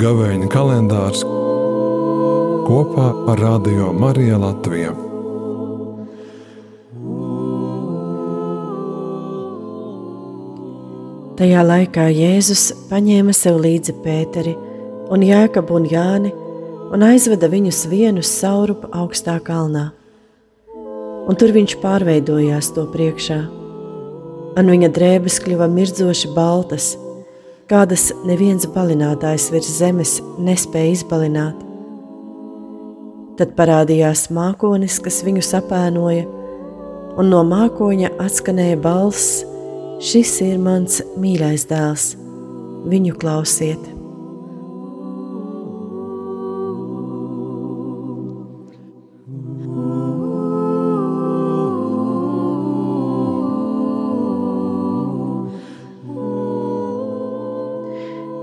Gavēņa kalendārs kopā ar Radio Mariju Latviju. Tajā laikā Jēzus paņēma sev līdzi Pēteri un Jēkabu un Jāni un aizveda viņus vienu saurupu augstā kalnā. Un tur viņš pārveidojās to priekšā, un viņa drēbes kļuva mirdzoši baltas kādas neviens balinātājs virs zemes nespēja izbalināt. Tad parādījās mākonis, kas viņu sapēnoja, un no mākoņa atskanēja balss: Šis ir mans mīļais dēls, viņu klausiet!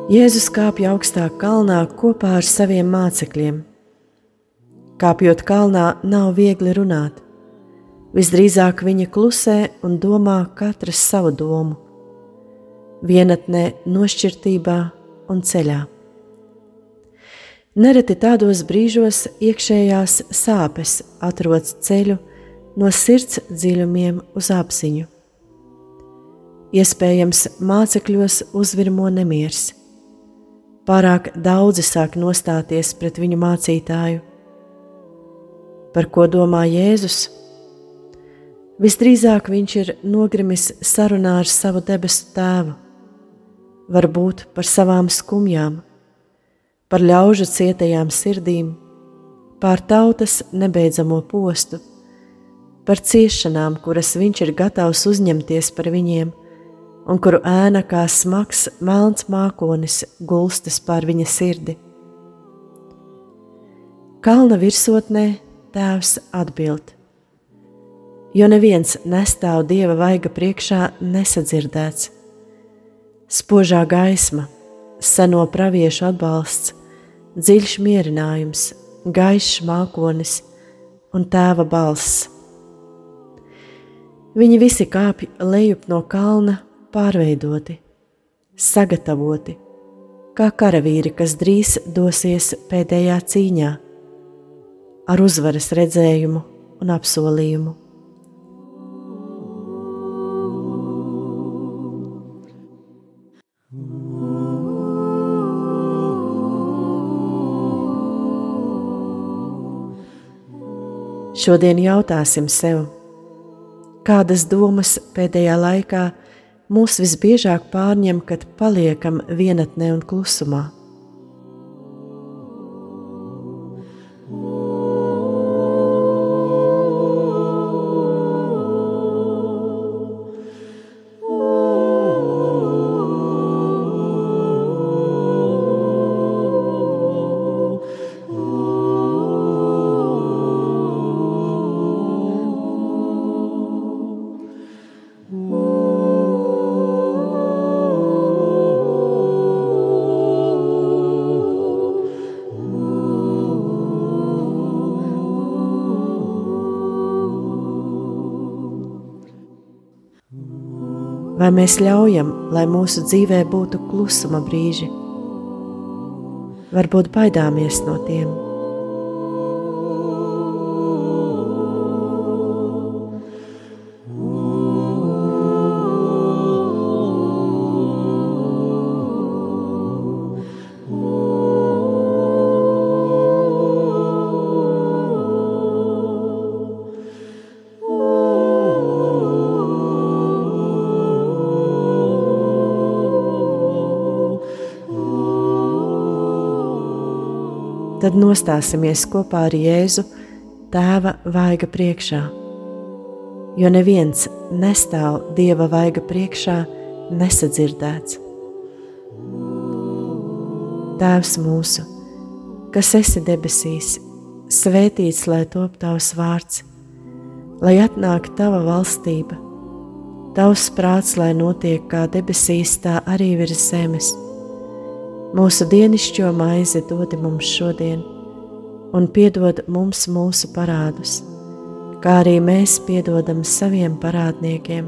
Jēzus kāpja augstā kalnā kopā ar saviem mācekļiem. Kāpjot kalnā, nav viegli runāt. Visdrīzāk viņa klusē un domā katrs savu domu, vienatnē, nošķirtībā un ceļā. Nereti tādos brīžos iekšējās sāpes atrod ceļu no sirds dziļumiem uz apziņu. Iespējams, mācekļos uzvirmo nemieris pārāk daudzi sāk nostāties pret viņu mācītāju. Par ko domā Jēzus? Visdrīzāk viņš ir nogrimis sarunā ar savu debesu tēvu, varbūt par savām skumjām, par ļaužu cietajām sirdīm, pār tautas nebeidzamo postu, par ciešanām, kuras viņš ir gatavs uzņemties par viņiem un kuru ēna kā smags melns mākonis gulstas pār viņa sirdi. Kalna virsotnē tēvs atbild, jo neviens nestāv dieva vaiga priekšā nesadzirdēts. Spožā gaisma, seno praviešu atbalsts, dziļš mierinājums, gaišs mākonis un tēva balss. Viņi visi kāpj lejup no kalna pārveidoti, sagatavoti, kā karavīri, kas drīz dosies pēdējā cīņā, ar uzvaras redzējumu un apsolījumu. Šodien jautāsim sev, kādas domas pēdējā laikā mūs visbiežāk pārņem, kad paliekam vienatnē un klusumā. Vai mēs ļaujam, lai mūsu dzīvē būtu klusuma brīži? Varbūt baidāmies no tiem. Tad nostāsimies kopā ar Jēzu Tēva vaiga priekšā. Jo neviens nestāv Dieva vaiga priekšā nesadzirdēts. Tēvs mūsu, kas esi debesīs, svētīts lai top tavs vārds, lai atnāk tava valstība, tavs prāts, lai notiek kā debesīs, tā arī virs zemes Mūsu dienascho maizi dod mums šodien, un piedod mums mūsu parādus, kā arī mēs piedodam saviem parādniekiem,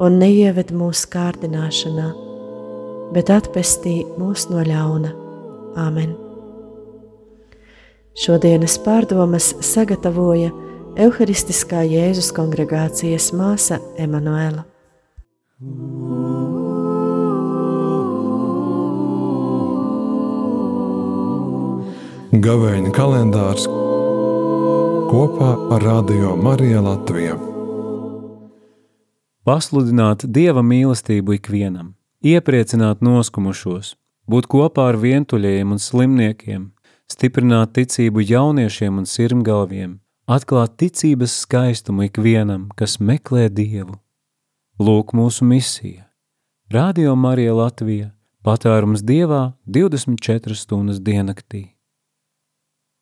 un neieved mūsu kārdināšanā, bet atpestī mūs no ļauna. Āmen! Šodienas pārdomas sagatavoja Euharistiskā Jēzus kongregācijas māsa Emanuela. Gavēņa kalendārs kopā ar Radio Mariju Latviju. Pasludināt Dieva mīlestību ikvienam, iepriecināt noskumušos, būt kopā ar vientuļajiem un slimniekiem, stiprināt ticību jauniešiem un sirmgalviem, atklāt ticības skaistumu ikvienam, kas meklē Dievu. Lūk mūsu misija. Radio Marija Latvija – patvērums Dievā 24 stundas diennaktī.